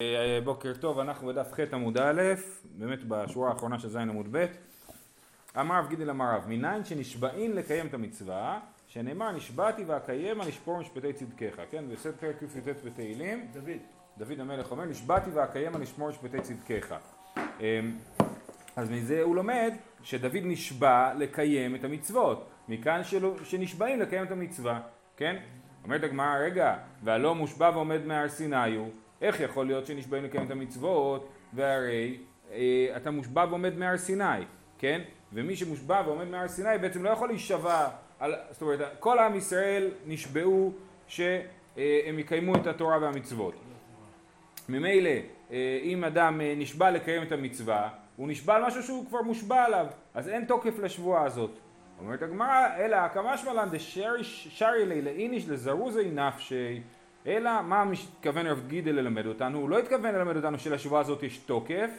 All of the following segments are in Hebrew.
אה, בוקר טוב, אנחנו בדף ח' עמוד א', באמת בשורה האחרונה של ז' עמוד ב'. אמר רב גידל אמר רב, מניין שנשבעים לקיים את המצווה, שנאמר נשבעתי ואקיימה נשפור משפטי צדקיך, כן? בסדר פרק קי"ט בתהילים. דוד. דוד המלך אומר, נשבעתי ואקיימה נשמור משפטי צדקיך. אמ, אז מזה הוא לומד שדוד נשבע לקיים את המצוות, מכאן שנשבעים לקיים את המצווה, כן? אומרת הגמרא, רגע, והלא מושבע ועומד מהר סיני הוא, איך יכול להיות שנשבעים לקיים את המצוות, והרי אה, אתה מושבע ועומד מהר סיני, כן? ומי שמושבע ועומד מהר סיני בעצם לא יכול להישבע, על, זאת אומרת, כל עם ישראל נשבעו שהם יקיימו את התורה והמצוות. ממילא, אה, אם אדם אה, נשבע לקיים את המצווה, הוא נשבע על משהו שהוא כבר מושבע עליו, אז אין תוקף לשבועה הזאת. אומרת הגמרא, אלא כמשמע לן דשרי לי לאיניש לזרוזי נפשי, אלא מה מתכוון רב גידל ללמד אותנו? הוא לא התכוון ללמד אותנו שלשבועה הזאת יש תוקף,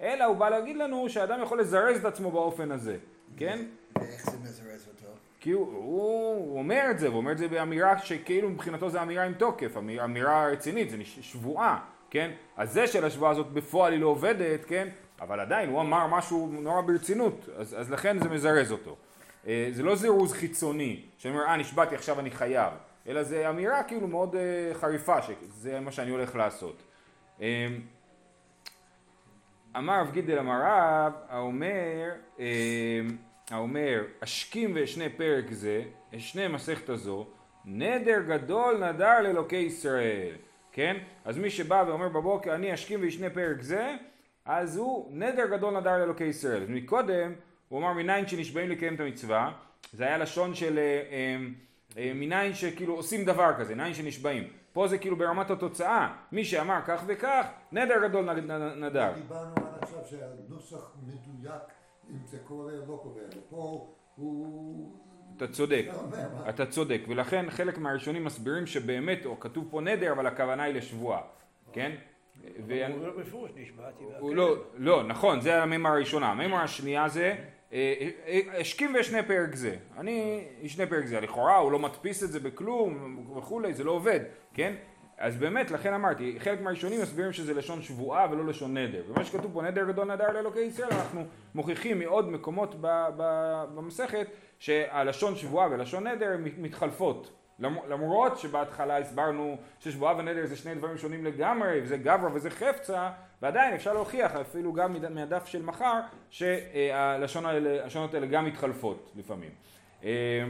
אלא הוא בא להגיד לנו שאדם יכול לזרז את עצמו באופן הזה, כן? ואיך זה מזרז אותו? כי הוא, הוא, הוא אומר את זה, הוא אומר את זה באמירה שכאילו מבחינתו זה אמירה עם תוקף, אמיר, אמירה רצינית, זה שבועה, כן? אז זה שלשבועה הזאת בפועל היא לא עובדת, כן? אבל עדיין הוא אמר משהו נורא ברצינות, אז, אז לכן זה מזרז אותו. אה, זה לא זירוז חיצוני, שאומר, אה נשבעתי עכשיו אני חייב, אלא זה אמירה כאילו מאוד אה, חריפה, שזה מה שאני הולך לעשות. אה, אמר רב גידל אמר רב, האומר, אה, האומר, השכים ואשנה פרק זה, אשנה מסכת הזו, נדר גדול נדר לאלוקי ישראל, כן? אז מי שבא ואומר בבוקר, אני אשכים ואשנה פרק זה, אז הוא נדר גדול נדר לאלוקי ישראל. מקודם, הוא אמר מניין שנשבעים לקיים את המצווה, זה היה לשון של אה, אה, מניין שכאילו עושים דבר כזה, מניין שנשבעים. פה זה כאילו ברמת התוצאה, מי שאמר כך וכך, נדר גדול נדר. דיברנו עד עכשיו שהנוסח מדויק אם זה קורה או לא קורה, ופה הוא... אתה צודק, אתה צודק, ולכן חלק מהראשונים מסבירים שבאמת, או כתוב פה נדר, אבל הכוונה היא לשבועה, כן? הוא אומר בפירוש נשבעתי. לא, לא, נכון, זה המימרה הראשונה. המימרה השנייה זה, אה, אה, השכים ואשנה פרק זה. אני אשנה פרק זה. לכאורה הוא לא מדפיס את זה בכלום וכולי, זה לא עובד, כן? אז באמת, לכן אמרתי, חלק מהראשונים מסבירים שזה לשון שבועה ולא לשון נדר. ומה שכתוב פה, נדר גדול נדר לאלוקי ישראל, אנחנו מוכיחים מעוד מקומות במסכת שהלשון שבועה ולשון נדר מתחלפות. למ- למרות שבהתחלה הסברנו ששבועה ונדר זה שני דברים שונים לגמרי, וזה גברא וזה חפצה, ועדיין אפשר להוכיח אפילו גם מהדף של מחר, שהלשונות האלה, האלה גם מתחלפות לפעמים. אה,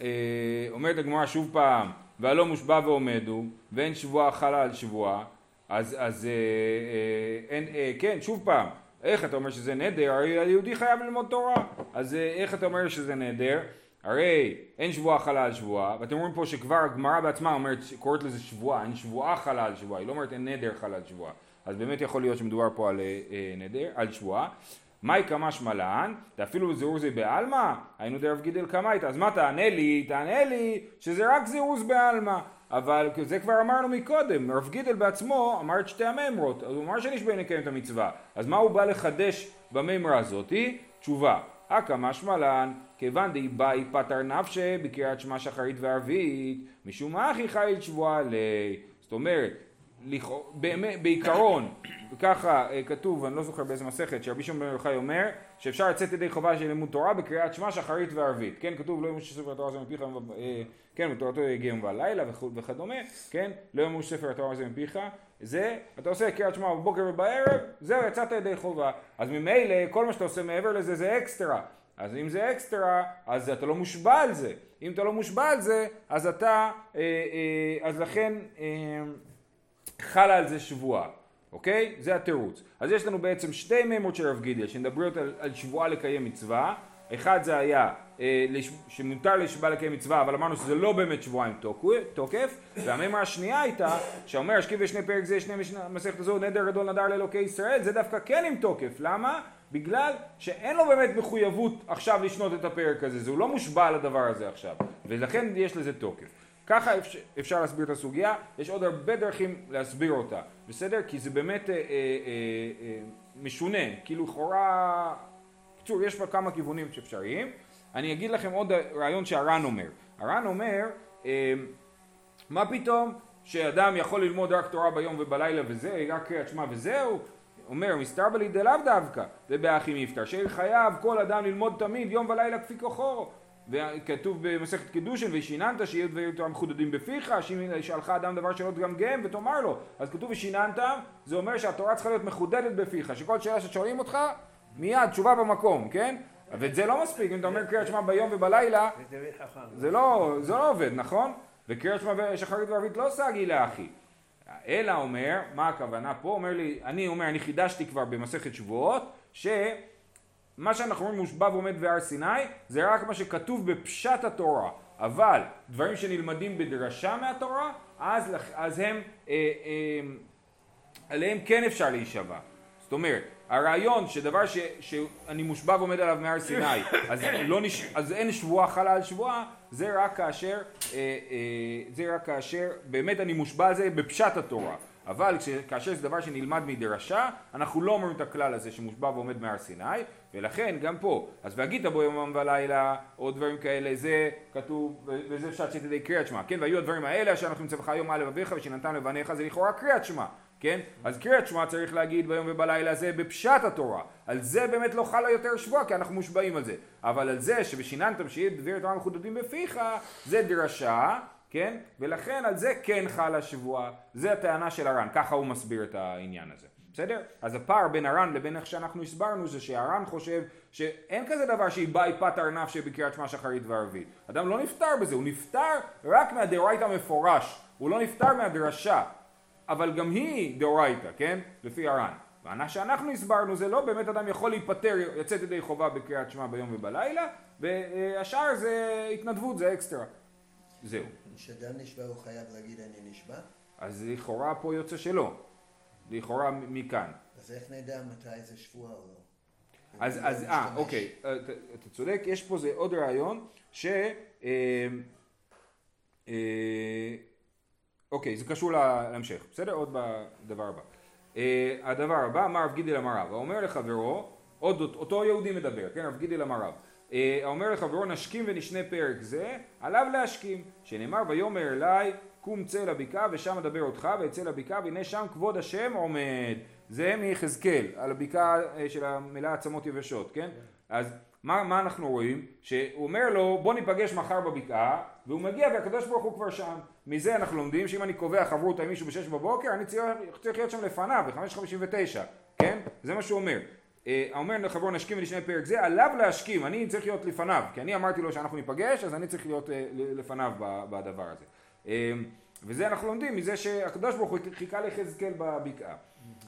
אה, אומרת הגמרא שוב פעם, והלא מושבע ועומד הוא, ואין שבועה חלה על שבועה, אז, אז אה, אה, אין, אה, כן, שוב פעם, איך אתה אומר שזה נדר? הרי היהודי חייב ללמוד תורה, אז אה, איך אתה אומר שזה נדר? הרי אין שבועה חלה על שבועה, ואתם אומרים פה שכבר הגמרא בעצמה אומרת, קוראת לזה שבועה, אין שבועה חלה על שבועה, היא לא אומרת אין נדר חלה על שבועה, אז באמת יכול להיות שמדובר פה על אה, אה, נדר, על שבועה. מאי קמשמע לן, ואפילו זירוזי בעלמא, היינו דרב גידל קמייתא, אז מה תענה לי? תענה לי שזה רק זירוז בעלמא, אבל זה כבר אמרנו מקודם, רב גידל בעצמו אמר את שתי המימרות, אז הוא אמר שנשבעים לקיים את המצווה, אז מה הוא בא לחדש במימרה הזאתי? תשובה, אכא משמע לן, כיוון די באי פטר נפשי בקריאת שמע שחרית וערבית, משום מה אחי חיל שבועה לי. זאת אומרת, בעיקרון, ככה אה, כתוב, אני לא זוכר באיזה מסכת, שרבי שמעון בן יוחאי אומר שאפשר לצאת ידי חובה של לימוד תורה בקריאת שמע שחרית וערבית, כן, כתוב לא ימוש ספר התורה הזה מפיך, אה, כן, ותורתו יום וכו- וכדומה, כן, לא ימוש ספר התורה הזה מפיך, זה, אתה עושה קריאת שמע בבוקר ובערב, זהו, יצאת ידי חובה, אז ממילא כל מה שאתה עושה מעבר לזה זה אקסטרה, אז אם זה אקסטרה, אז אתה לא מושבע על זה, אם אתה לא מושבע על זה, אז אתה, אה, אז לכן, חלה על זה שבועה, אוקיי? זה התירוץ. אז יש לנו בעצם שתי מימות של רב גידל שמדברות על, על שבועה לקיים מצווה. אחד זה היה אה, לש, שמותר לשבועה לקיים מצווה, אבל אמרנו שזה לא באמת שבועה עם תוקף. והמימה השנייה הייתה, שאומר השכיב ושני פרק זה, שני מסכת הזו, נדר גדול נדר לאלוקי ישראל, זה דווקא כן עם תוקף. למה? בגלל שאין לו באמת מחויבות עכשיו לשנות את הפרק הזה, זה הוא לא מושבע על הדבר הזה עכשיו, ולכן יש לזה תוקף. ככה אפשר, אפשר להסביר את הסוגיה, יש עוד הרבה דרכים להסביר אותה, בסדר? כי זה באמת אה, אה, אה, משונה, כאילו לכאורה... בקיצור, יש פה כמה כיוונים שאפשריים. אני אגיד לכם עוד רעיון שהר"ן אומר. הר"ן אומר, אה, מה פתאום שאדם יכול ללמוד רק תורה ביום ובלילה וזה, רק קריאת שמע וזהו, אומר מסתרבלי דלאו דווקא, זה באחי מפטר, שחייב כל אדם ללמוד תמיד יום ולילה כפי כוחו. וכתוב במסכת קידושין ושיננת שיהיו דברים תורה מחודדים בפיך, שאלך אדם דבר שלא תגמגם ותאמר לו. אז כתוב ושיננת, זה אומר שהתורה צריכה להיות מחודדת בפיך, שכל שאלה ששואלים אותך, מיד תשובה במקום, כן? ואת זה לא מספיק, אם אתה אומר קריאת שמע ביום ובלילה, זה לא, זה לא עובד, נכון? וקריאת שמע שחרית וערבית לא סגי לאחי. אלא אומר, מה הכוונה פה? אומר לי, אני אומר, אני חידשתי כבר במסכת שבועות, שמה שאנחנו אומרים מושבע ועומד בהר סיני, זה רק מה שכתוב בפשט התורה. אבל דברים שנלמדים בדרשה מהתורה, אז, אז הם, אה, אה, עליהם כן אפשר להישבע. זאת אומרת, הרעיון שדבר ש, שאני מושבע ועומד עליו מהר סיני, אז, לא נש, אז אין שבועה חלה על שבועה, זה רק כאשר, אה, אה, זה רק כאשר באמת אני מושבע על זה בפשט התורה. אבל כש, כאשר זה דבר שנלמד מדרשה, אנחנו לא אומרים את הכלל הזה שמושבע ועומד מהר סיני, ולכן גם פה, אז והגית בו יומם ולילה, או דברים כאלה, זה כתוב, וזה פשט שתדעי קריאת שמע, כן, והיו הדברים האלה אשר אנחנו נצא היום על לבביך ושנתן לבניך, זה לכאורה קריאת שמע, כן? אז קריאת שמע צריך להגיד ביום ובלילה זה בפשט התורה. על זה באמת לא חלה יותר שבועה כי אנחנו מושבעים על זה. אבל על זה שבשיננתם שיהיה דברי תורה מחודדים בפיך, זה דרשה, כן? ולכן על זה כן חלה שבועה. זה הטענה של הר"ן, ככה הוא מסביר את העניין הזה. בסדר? אז הפער בין הר"ן לבין איך שאנחנו הסברנו זה שהר"ן חושב שאין כזה דבר שהיא באי פתר נפשי בקריאת שמע שחרית וערבית. אדם לא נפטר בזה, הוא נפטר רק מהדאורייתא מפורש, הוא לא נפטר מהדרשה. אבל גם היא דאורייתא, כן? לפי הר"ן. ומה שאנחנו הסברנו זה לא באמת אדם יכול להיפטר, לצאת ידי חובה בקריאת שמע ביום ובלילה, והשאר זה התנדבות, זה אקסטרה. זהו. כשאדם נשבע הוא חייב להגיד אני נשבע? אז לכאורה פה יוצא שלא. לכאורה מכאן. אז איך נדע מתי זה שבועה או לא? אז, אז, אה. אוקיי, אה, אתה צודק, יש פה זה עוד רעיון, ש... אה, אה, אוקיי, זה קשור לה- להמשך, בסדר? עוד בדבר הבא. אה, הדבר הבא, אמר רב גידי למרב, האומר לחברו, עוד אות- אותו יהודי מדבר, כן, רב גידי למרב, אה, האומר לחברו נשכים ונשנה פרק זה, עליו להשכים, שנאמר ויאמר אליי קום צא לבקעה ושם אדבר אותך ואצא לבקעה והנה שם כבוד השם עומד, זה מיחזקאל, על הבקעה אה, של המלאה עצמות יבשות, כן? אז מה, מה אנחנו רואים? שהוא אומר לו בוא ניפגש מחר בבקעה והוא מגיע והקדוש ברוך הוא כבר שם מזה אנחנו לומדים שאם אני קובע חברות עם מישהו בשש בבוקר אני צריך, צריך להיות שם לפניו בחמש חמישים ותשע כן? זה מה שהוא אומר אה, אומר לחברו נשכים ולשני פרק זה עליו להשכים אני צריך להיות לפניו כי אני אמרתי לו שאנחנו ניפגש אז אני צריך להיות אה, לפניו בדבר הזה אה, וזה אנחנו לומדים מזה שהקדוש ברוך הוא חיכה ליחזקאל בבקעה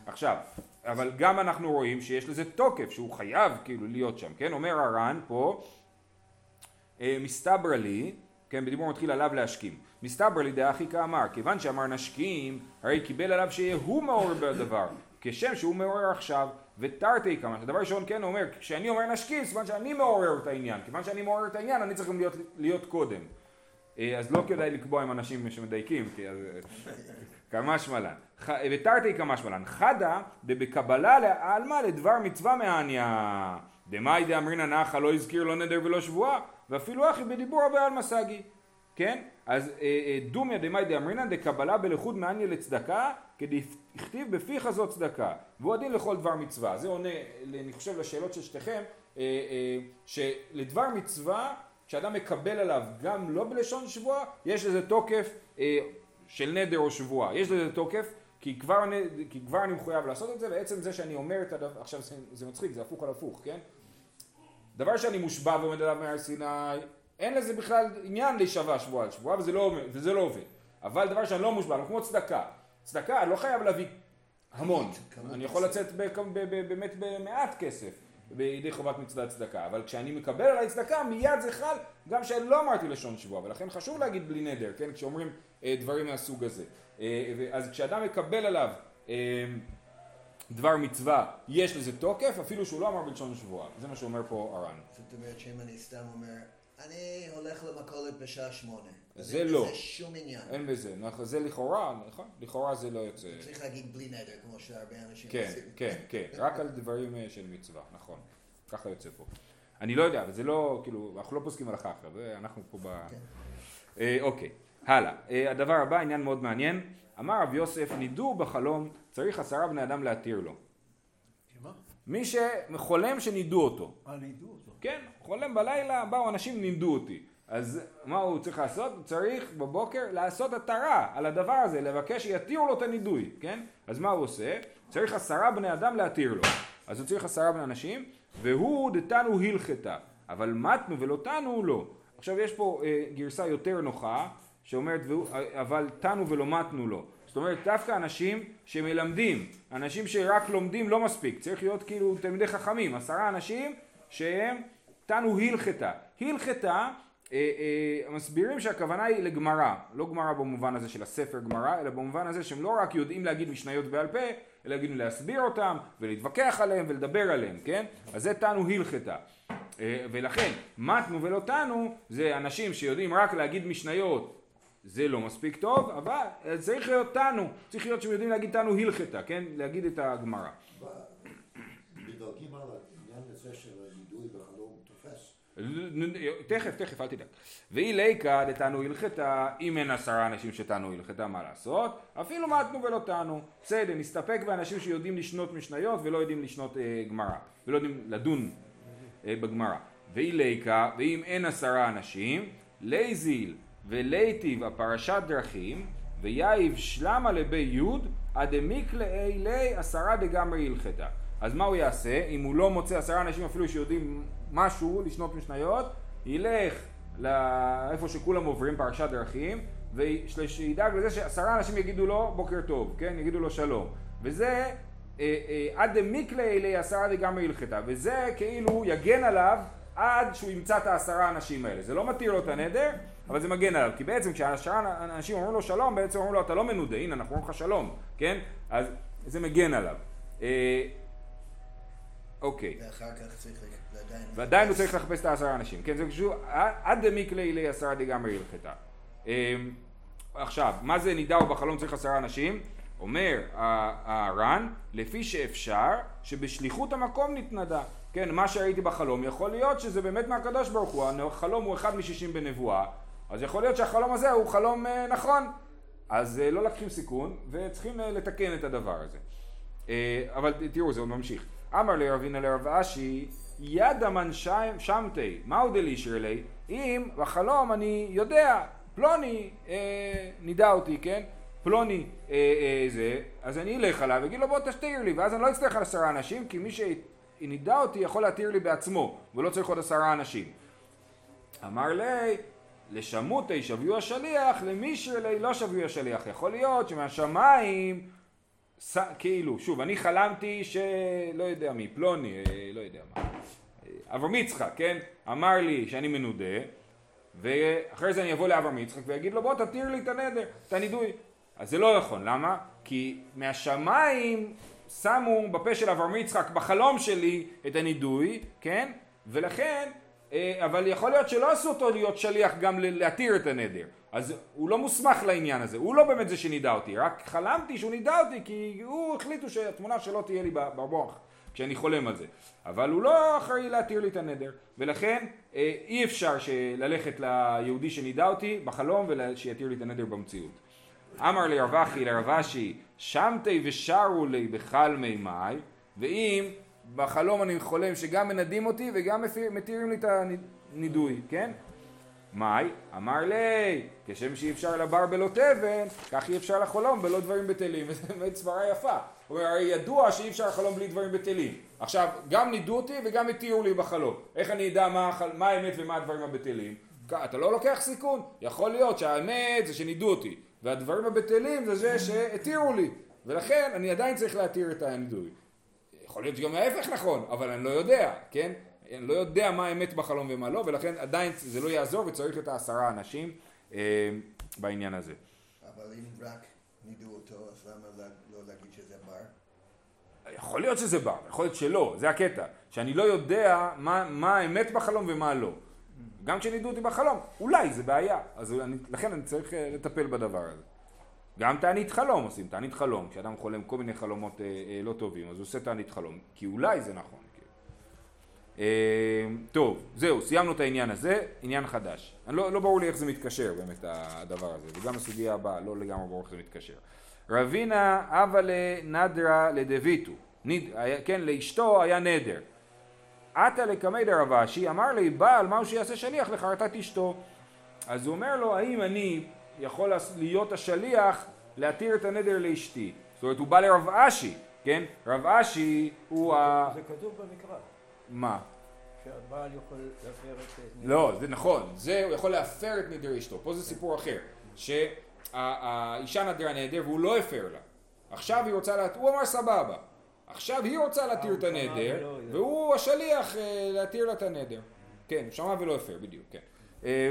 עכשיו, אבל גם אנחנו רואים שיש לזה תוקף, שהוא חייב כאילו להיות שם, כן? אומר הר"ן פה, אה, מסתברא לי, כן, בדיבור מתחיל עליו להשכים. מסתברא לי דאחי כאמר, כיוון שאמר נשכים, הרי קיבל עליו שיהיה הוא מעורר בדבר, כשם שהוא מעורר עכשיו, ותרתי כמה, דבר ראשון כן אומר, כשאני אומר נשכים, סימן שאני מעורר את העניין, כיוון שאני מעורר את העניין, אני צריך גם להיות, להיות קודם. אה, אז לא כדאי לקבוע עם אנשים שמדייקים, כי אז... אה, כמשמע לן. ח- ותרתי כמשמע לן. חדה דבקבלה לעלמא לדבר מצווה מעניה. דמאי דאמרינא נחה לא הזכיר לא נדר ולא שבועה, ואפילו אחי בדיבור בעלמא סגי. כן? אז אה, אה, דומיה דמאי דאמרינא דקבלה בלכוד מעניה לצדקה, כדכתיב בפיך זאת צדקה. והוא הדין לכל דבר מצווה. זה עונה, אני חושב, לשאלות של שתיכם, אה, אה, שלדבר מצווה, כשאדם מקבל עליו גם לא בלשון שבועה, יש לזה תוקף אה, של נדר או שבועה. יש לזה תוקף, כי כבר, נ- כי כבר אני מחויב לעשות את זה, ועצם זה שאני אומר את הדבר, עכשיו זה, זה מצחיק, זה הפוך על הפוך, כן? דבר שאני מושבע ועומד עליו מהר סיני, אין לזה בכלל עניין להישבע שבועה על שבועה, וזה לא, וזה לא עובד. אבל דבר שאני לא מושבע, כמו צדקה. צדקה, אני לא חייב להביא המון. אני יכול. לצאת באמת במעט כסף בידי חובת מצוות צדקה, אבל כשאני מקבל עליי צדקה מיד זה חל גם שלא אמרתי לשון שבועה, ולכן חשוב להגיד בלי נדר, כן, כשאומרים אה, דברים מהסוג הזה. אה, אז כשאדם מקבל עליו אה, דבר מצווה, יש לזה תוקף, אפילו שהוא לא אמר בלשון שבועה, זה מה שאומר פה הר"ן. זאת אומרת שאם אני סתם אומר, אני הולך למכולת בשעה שמונה. זה לא. בזה שום עניין. אין בזה, נכון, זה לכאורה, נכון? לכאורה זה לא יוצא. צריך להגיד בלי נדר, כמו שהרבה אנשים כן, עושים. כן, כן, רק על דברים אה, של מצווה, נכון. ככה יוצא פה. אני לא יודע, אבל זה לא, כאילו, אנחנו לא פוסקים הלכה עכשיו, זה- אנחנו פה ב... כן. אה, אוקיי, הלאה, אה, הדבר הבא, עניין מאוד מעניין, אמר רב יוסף, נידו בחלום, צריך עשרה בני אדם להתיר לו. שמה? מי שחולם שנידו אותו. אה, לידו אותו. כן, חולם בלילה, באו אנשים נידו אותי. אז מה הוא צריך לעשות? הוא צריך בבוקר לעשות התרה על הדבר הזה, לבקש שיתירו לו את הנידוי, כן? אז מה הוא עושה? צריך עשרה בני אדם להתיר לו. אז הוא צריך עשרה בני אנשים, והוא דתנו הלכתה, אבל מתנו ולא תנו לא. עכשיו יש פה אה, גרסה יותר נוחה, שאומרת אבל תנו ולא מתנו לו. זאת אומרת דווקא אנשים שמלמדים, אנשים שרק לומדים לא מספיק, צריך להיות כאילו תלמידי חכמים, עשרה אנשים שהם תנו הלכתה. הלכתה אה, אה, מסבירים שהכוונה היא לגמרא, לא גמרא במובן הזה של הספר גמרא, אלא במובן הזה שהם לא רק יודעים להגיד משניות בעל פה, אלא יודעים להסביר אותם ולהתווכח עליהם ולדבר עליהם, כן? אז זה תנו הלכתה. אה, ולכן מתנו ולא תנו זה אנשים שיודעים רק להגיד משניות זה לא מספיק טוב, אבל צריך להיות תנו, צריך להיות שהם יודעים להגיד תנו הלכתה, כן? להגיד את הגמרא. ב- מדלגים על העניין הזה של. תכף, תכף, אל תדאג. ואי ליקה דתנו הלכתה, אם אין עשרה אנשים שתנו הלכתה, מה לעשות? אפילו מתנו ולא תנו. בסדר, נסתפק באנשים שיודעים לשנות משניות ולא יודעים לשנות אה, גמרא, ולא יודעים לדון אה, בגמרא. ואי ליכא, ואם אין עשרה אנשים, ליזיל וליתיב אפרשת דרכים, ויהיב שלמא לבי יוד, עד דמיקלע ליה עשרה דגמרי הלכתא. אז מה הוא יעשה? אם הוא לא מוצא עשרה אנשים אפילו שיודעים משהו, לשנות משניות, ילך לאיפה שכולם עוברים, פרשת דרכים, ושידאג לזה שעשרה אנשים יגידו לו בוקר טוב, כן? יגידו לו שלום. וזה אה, אה, עד דמיקלה אלי עשרה דגמרי הלכתה, וזה כאילו יגן עליו עד שהוא ימצא את העשרה אנשים האלה. זה לא מתיר לו את הנדר, אבל זה מגן עליו, כי בעצם כשעשרה אנשים אומרים לו שלום, בעצם אומרים לו אתה לא מנודה, הנה אנחנו אומרים לך שלום, כן? אז זה מגן עליו. אה, אוקיי. ואחר כך צריך. ועדיין הוא צריך לחפש את העשרה אנשים, כן, זה קשור, עד דמיקלי לי עשרה דגמרי הלכתה. אמ, עכשיו, מה זה נידה ובחלום צריך עשרה אנשים? אומר הר"ן, לפי שאפשר שבשליחות המקום נתנדה. כן, מה שראיתי בחלום, יכול להיות שזה באמת מהקדוש ברוך הוא, החלום הוא אחד משישים בנבואה, אז יכול להיות שהחלום הזה הוא חלום אה, נכון. אז אה, לא לקחים סיכון, וצריכים אה, לתקן את הדבר הזה. אה, אבל תראו, זה עוד ממשיך. אמר לרבינה לרב אשי, יד המן שם- שמתי, מהו דלישר לי? אם בחלום אני יודע, פלוני אה, נידע אותי, כן? פלוני אה, אה, זה, אז אני אלך עליו ואגיד לו בוא תשתיר לי, ואז אני לא אצטרך על עשרה אנשים, כי מי שנידע אותי יכול להתיר לי בעצמו, ולא צריך עוד עשרה אנשים. אמר לי, לשמותי שביו השליח, למישר לי לא שביו השליח. יכול להיות שמהשמיים, ס... כאילו, שוב, אני חלמתי שלא יודע מי, פלוני, אה, לא יודע מה, אברהם יצחק, כן? אמר לי שאני מנודה, ואחרי זה אני אבוא לאברהם יצחק ואגיד לו בוא תתיר לי את הנדר, את הנידוי. אז זה לא נכון, למה? כי מהשמיים שמו בפה של אברהם יצחק בחלום שלי את הנידוי, כן? ולכן, אה, אבל יכול להיות שלא עשו אותו להיות שליח גם להתיר את הנדר. אז הוא לא מוסמך לעניין הזה, הוא לא באמת זה שנידע אותי, רק חלמתי שהוא נידע אותי כי הוא החליטו שהתמונה שלו תהיה לי במוח כשאני חולם על זה. אבל הוא לא אחראי להתיר לי את הנדר, ולכן אה, אי אפשר ללכת ליהודי שנידע אותי בחלום ושיתיר לי את הנדר במציאות. אמר לי רב אחי לרב אשי, שמתי ושרו לי בחלמי מאי, ואם בחלום אני חולם שגם מנדים אותי וגם מתירים לי את הנידוי, כן? מאי? אמר לי, כשם שאי אפשר לבר בלא תבן, כך אי אפשר לחלום בלא דברים בטלים, וזו באמת סברה יפה. הוא אומר, הרי ידוע שאי אפשר לחלום בלי דברים בטלים. עכשיו, גם נידו אותי וגם התירו לי בחלום. איך אני אדע מה, מה האמת ומה הדברים הבטלים? אתה לא לוקח סיכון. יכול להיות שהאמת זה שנידו אותי, והדברים הבטלים זה זה שהתירו לי. ולכן אני עדיין צריך להתיר את הנידוי. יכול להיות שגם ההפך נכון, אבל אני לא יודע, כן? אני לא יודע מה האמת בחלום ומה לא, ולכן עדיין זה לא יעזור וצריך את העשרה אנשים אה, בעניין הזה. אבל אם רק נידו אותו, אז למה לא להגיד? יכול להיות שזה בא, יכול להיות שלא, זה הקטע, שאני לא יודע מה, מה האמת בחלום ומה לא. גם כשנידו אותי בחלום, אולי זה בעיה, אז אני, לכן אני צריך אה, לטפל בדבר הזה. גם תענית חלום עושים, תענית חלום, כשאדם חולם כל מיני חלומות אה, אה, לא טובים, אז הוא עושה תענית חלום, כי אולי זה נכון. כאילו. אה, טוב, זהו, סיימנו את העניין הזה, עניין חדש. אני לא, לא ברור לי איך זה מתקשר באמת הדבר הזה, וגם הסוגיה הבאה לא לגמרי ברור איך זה מתקשר. רבינה אבה לנדרה לדביטו, כן, לאשתו היה נדר. עתה לקמי דרב אשי, אמר לי בעל מהו שיעשה שליח לחרטת אשתו. אז הוא אומר לו, האם אני יכול להיות השליח להתיר את הנדר לאשתי? זאת אומרת, הוא בא לרב אשי, כן? רב אשי הוא ה... זה כתוב במקרא. מה? שהבעל יכול להפר את... לא, זה נכון, זה הוא יכול להפר את נדר אשתו, פה זה סיפור אחר, שהאישה נדרה נדר והוא לא הפר לה, עכשיו היא רוצה, לה... הוא אמר סבבה, עכשיו היא רוצה להתיר את הנדר, והוא השליח אה, להתיר לה את הנדר, כן, שמע ולא הפר, בדיוק, כן. אה,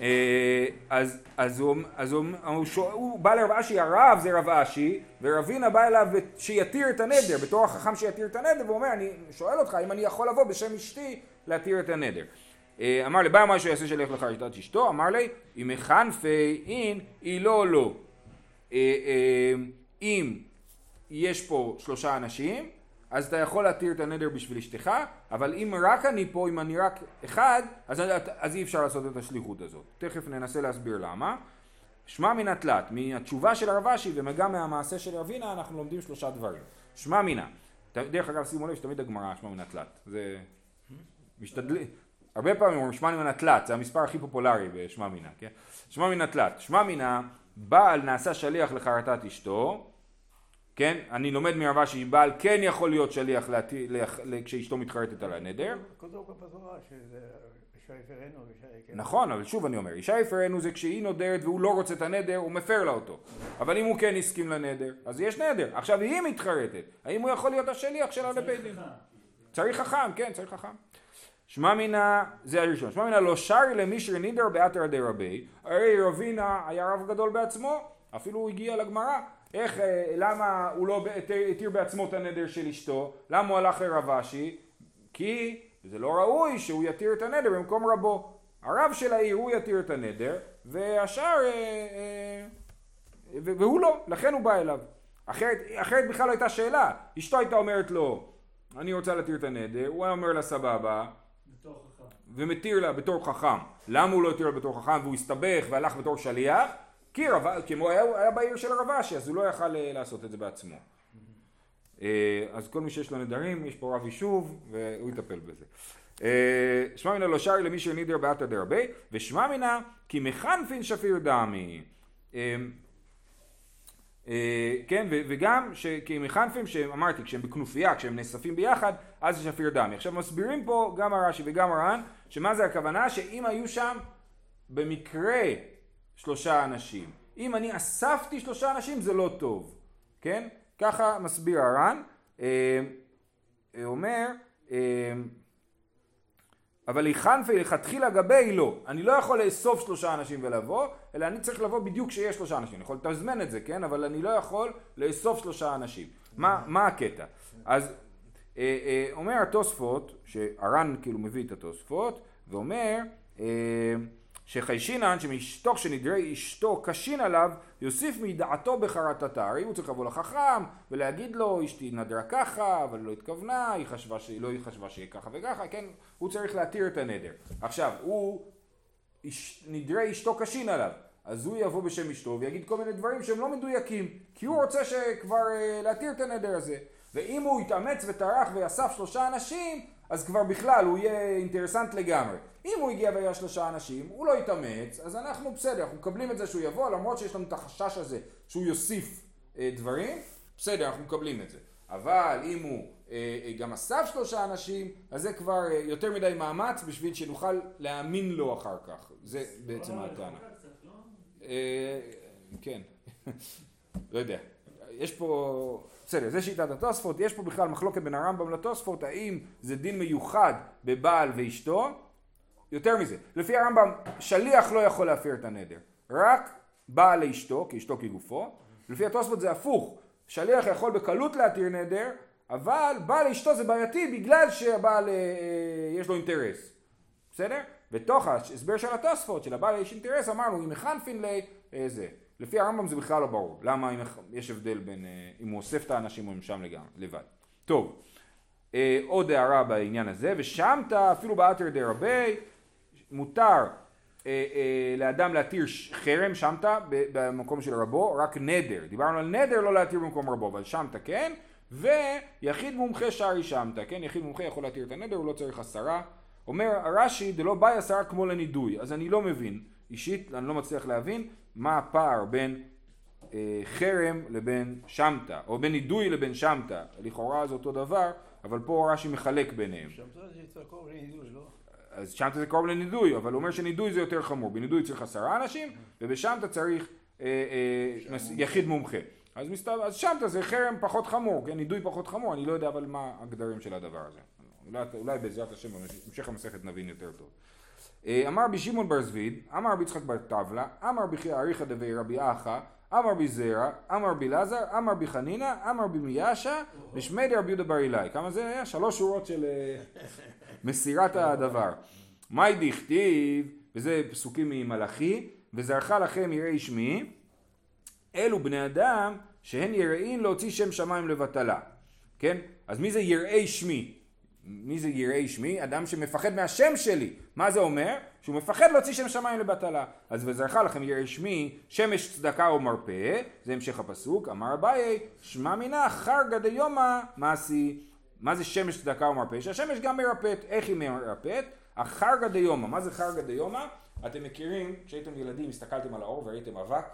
אה, אז, אז, הוא, אז הוא, הוא, הוא, הוא בא לרב אשי, הרב זה רב אשי, ורבינה בא אליו שיתיר את הנדר, בתור החכם שיתיר את הנדר, והוא אומר, אני שואל אותך אם אני יכול לבוא בשם אשתי להתיר את הנדר. אה, אמר לי, בא משהו יעשה שלך לך את אשתו, אמר לי, אם מחנפי אין, היא לא לא. אה, אם יש פה שלושה אנשים, אז אתה יכול להתיר את הנדר בשביל אשתך, אבל אם רק אני פה, אם אני רק אחד, אז, אז אי אפשר לעשות את השליחות הזאת. תכף ננסה להסביר למה. שמע מן התלת, מהתשובה של הרב אשי וגם מהמעשה של רבינה, אנחנו לומדים שלושה דברים. שמע מינה, דרך אגב שימו לב שתמיד הגמרא שמע מן התלת, זה משתדלים, הרבה פעמים אומרים שמע מן התלת, זה המספר הכי פופולרי בשמע מינה, כן? שמע מן התלת, שמע מינה, בעל נעשה שליח לחרטת אשתו, כן? אני לומד מרבה שבעל כן יכול להיות שליח כשאשתו מתחרטת על הנדר. כתוב שזה יקרה. נכון, אבל שוב אני אומר, אישה יפרנו זה כשהיא נודרת והוא לא רוצה את הנדר, הוא מפר לה אותו. אבל אם הוא כן הסכים לנדר, אז יש נדר. עכשיו היא מתחרטת, האם הוא יכול להיות השליח שלה לבית דין? צריך חכם, כן, צריך חכם. שמע מינה, זה הראשון, שמע מינה לא שרי למישר נידר באתר די רבי, הרי רבינה היה רב גדול בעצמו, אפילו הוא הגיע לגמרא, איך, אה, למה הוא לא התיר בעצמו את הנדר של אשתו? למה הוא הלך לרב אשי? כי זה לא ראוי שהוא יתיר את הנדר במקום רבו. הרב של העיר הוא יתיר את הנדר, והשאר, אה, אה, והוא לא, לכן הוא בא אליו. אחרת, אחרת בכלל לא הייתה שאלה. אשתו הייתה אומרת לו, אני רוצה להתיר את הנדר, הוא היה אומר לה סבבה, ומתיר לה בתור חכם. למה הוא לא התיר לה בתור חכם והוא הסתבך והלך בתור שליח? כי רב, כמו היה, היה בעיר של הרב אשי, אז הוא לא יכל אה, לעשות את זה בעצמו. אה, אז כל מי שיש לו נדרים, יש פה רב יישוב, והוא יטפל בזה. אה, שמע מנה לא שרי למי שנידר באתא דרבי, ושמע מנה כי מחנפין שפיר דמי. כן, וגם כי מחנפים שאמרתי, כשהם בכנופיה, כשהם נאספים ביחד, אז זה שפיר דמי. עכשיו מסבירים פה גם הרש"י וגם הר"ן, שמה זה הכוונה? שאם היו שם במקרה שלושה אנשים. אם אני אספתי שלושה אנשים זה לא טוב, כן? ככה מסביר הר"ן, אה, אה, אומר, אה, אבל היכנפי לכתחילה גבי לא, אני לא יכול לאסוף שלושה אנשים ולבוא, אלא אני צריך לבוא בדיוק כשיש שלושה אנשים, אני יכול לתזמן את זה, כן? אבל אני לא יכול לאסוף שלושה אנשים. מה, מה הקטע? אז אה, אה, אומר התוספות, שהר"ן כאילו מביא את התוספות, ואומר אה, שחיישינן שמתוך שנדרי אשתו קשין עליו יוסיף מדעתו בחרטתה הרי הוא צריך לבוא לחכם ולהגיד לו אשתי נדרה ככה אבל לא התכוונה היא חשבה ש... לא היא חשבה שיהיה ככה וככה כן הוא צריך להתיר את הנדר. עכשיו הוא אש... נדרי אשתו קשין עליו. אז הוא יבוא בשם אשתו ויגיד כל מיני דברים שהם לא מדויקים כי הוא רוצה שכבר uh, להתיר את הנדר הזה. ואם הוא יתאמץ וטרח ואסף שלושה אנשים אז כבר בכלל הוא יהיה אינטרסנט לגמרי. אם הוא הגיע והיה שלושה אנשים, הוא לא יתאמץ, אז אנחנו בסדר, אנחנו מקבלים את זה שהוא יבוא, למרות שיש לנו את החשש הזה שהוא יוסיף אה, דברים, בסדר, אנחנו מקבלים את זה. אבל אם הוא אה, אה, גם אסף שלושה אנשים, אז זה כבר אה, יותר מדי מאמץ בשביל שנוכל להאמין לו אחר כך. זה בעצם הטענה. לא? אה, כן, לא יודע. יש פה... בסדר, זה שיטת התוספות, יש פה בכלל מחלוקת בין הרמב"ם לתוספות, האם זה דין מיוחד בבעל ואשתו? יותר מזה, לפי הרמב"ם שליח לא יכול להפר את הנדר, רק בעל לאשתו, כי אשתו כגופו, לפי התוספות זה הפוך, שליח יכול בקלות להתיר נדר, אבל בעל לאשתו זה בעייתי בגלל שהבעל אה, אה יש לו אינטרס, בסדר? בתוך ההסבר של התוספות, שלבעל יש אינטרס, אמרנו אם מחנפין לי, אה, זה. לפי הרמב"ם זה בכלל לא ברור, למה יש הבדל בין, אה, אם הוא אוסף את האנשים או הם שם לגמרי, לבד. טוב, אה, עוד הערה בעניין הזה, ושמת אפילו באתר דרבי, מותר אה, אה, לאדם להתיר חרם, שמת ב- במקום של רבו, רק נדר. דיברנו על נדר לא להתיר במקום רבו, אבל שמת כן, ויחיד מומחה שרי שמת, כן? יחיד מומחה יכול להתיר את הנדר, הוא לא צריך עשרה. אומר הרש"י, דלא באי עשרה כמו לנידוי, אז אני לא מבין, אישית אני לא מצליח להבין מה הפער בין אה, חרם לבין שמטה, או בין נידוי לבין שמטה, לכאורה זה אותו דבר, אבל פה רש"י מחלק ביניהם. שם זה יותר קרוב לנידוי, לא? אז שמטה זה קרוב לנידוי, אבל הוא אומר שנידוי זה יותר חמור, בנידוי צריך עשרה אנשים, ובשמטה צריך אה, אה, יחיד מומחה. אז, מסתבר, אז זה חרם פחות חמור, כן, נידוי פחות חמור, אני לא יודע אבל מה הגדרים של הדבר הזה. אולי, אולי בעזרת השם בהמשך המסכת נבין יותר טוב. אה, אמר בי שמעון בר זביד, אמר רבי יצחק בר טבלה, אמר בי חייא אריכא דבי רבי אחא, אמר בי זרע, אמר בי לזר, אמר בי חנינא, אמר בי מיאשה, ושמי דרבי יהודה בר אילאי. כמה זה היה? שלוש שורות של אה, מסירת הדבר. מאי דכתיב, וזה פסוקים ממלאכי, וזרחה לכם יראי שמי, אלו בני אדם שהן יראין להוציא שם שמיים לבטלה. כן? אז מי זה יראי שמי? מי זה יראי שמי? אדם שמפחד מהשם שלי. מה זה אומר? שהוא מפחד להוציא שם שמיים לבטלה. אז וזרחה לכם יראי שמי, שמש צדקה ומרפא, זה המשך הפסוק, אמר אביי, שמע מינה חרגא דיומא מעשי. מה זה שמש צדקה ומרפא? שהשמש גם מרפאת. איך היא מרפאת? החרגא דיומא. מה זה חרגא דיומא? אתם מכירים, כשהייתם ילדים הסתכלתם על האור וראיתם אבק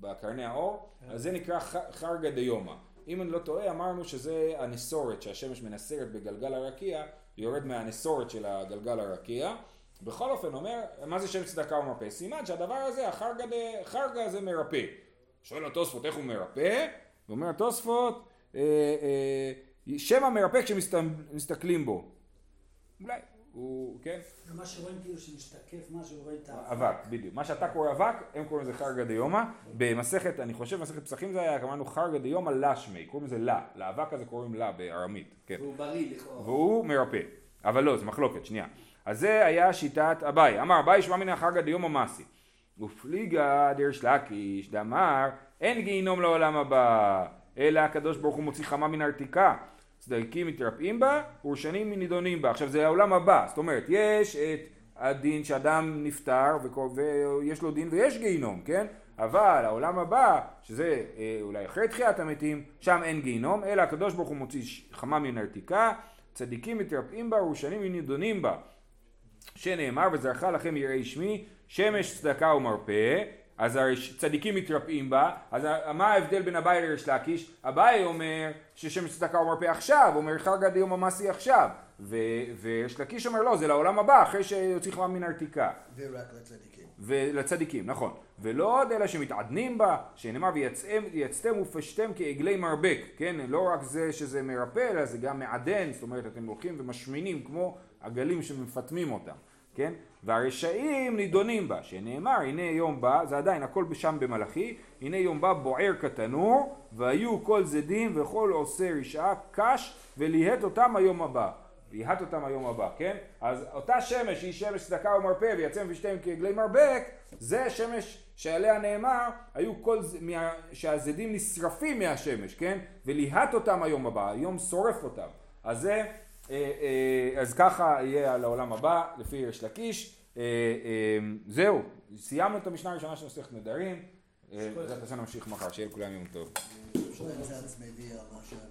בקרני האור, אז זה נקרא חרגא דיומא. אם אני לא טועה, אמרנו שזה הנסורת שהשמש מנסרת בגלגל הרקיע, יורד מהנסורת של הגלגל הרקיע. בכל אופן אומר, מה זה שם צדקה ומרפא? סימן שהדבר הזה, החרגא ד- חרגא זה מרפא. שואל התוספות איך הוא מרפא? ואומר התוספות, אה, אה, שם המרפא כשמסתכלים בו. אולי, הוא, כן? מה שרואים כאילו שמשתקף משהו, רואים את האבק. אבק, בדיוק. מה שאתה קורא אבק, הם קוראים לזה חרגא דיומא. במסכת, אני חושב, במסכת פסחים זה היה, קראנו חרגא דיומא לשמי, קוראים לזה לה. לאבק הזה קוראים לה בארמית, כן. והוא בריא לכאורה. והוא מרפא. אבל לא, זה מחלוקת, שנייה. אז זה היה שיטת אביי. אמר אביי שמע מן חרגא דיומא מסי. ופליגה דרש לקיש דאמר אין גיהינום לעולם הבא, אלא הקדוש ברוך הוא מוציא חמה מן הרתיקה. צדקים מתרפאים בה, ורשנים נידונים בה. עכשיו זה העולם הבא, זאת אומרת, יש את הדין שאדם נפטר ויש לו דין ויש גיהינום, כן? אבל העולם הבא, שזה אה, אולי אחרי תחיית המתים, שם אין גיהינום, אלא הקדוש ברוך הוא מוציא חמה מן הרתיקה, צדיקים מתרפאים בה, ורשנים נידונים בה. שנאמר וזרחה לכם יראי שמי שמש צדקה ומרפא אז הרי צדיקים מתרפאים בה אז מה ההבדל בין אביי לריש לקיש? אביי אומר ששמש צדקה ומרפא עכשיו אומר חרגא דיומא מסי עכשיו וריש לקיש אומר לא זה לעולם הבא אחרי שיוציא חמה מן הרתיקה ורק לצדיקים. ולצדיקים, נכון. ולא עוד אלא שמתעדנים בה, שנאמר ויצאתם ופשתם כעגלי מרבק, כן? לא רק זה שזה מרפא, אלא זה גם מעדן, זאת אומרת אתם הולכים ומשמינים כמו עגלים שמפטמים אותם, כן? והרשעים נידונים בה, שנאמר הנה יום בא, זה עדיין הכל שם במלאכי, הנה יום בא בוער כתנור, והיו כל זדים וכל עושה רשעה קש, וליהט אותם היום הבא. ליהט אותם היום הבא, כן? אז אותה שמש היא שמש צדקה ומרפא ויצאם ושתיהם כעגלי מרבק, זה שמש שעליה נאמר, היו כל, מה, שהזדים נשרפים מהשמש, כן? וליהט אותם היום הבא, היום שורף אותם. אז זה, אז ככה יהיה על העולם הבא, לפי ריש לקיש. אה, אה, זהו, סיימנו את המשנה הראשונה של מסכת נדרים. אה, בעזרת השם נמשיך מחר, שיהיה לכולם יום טוב.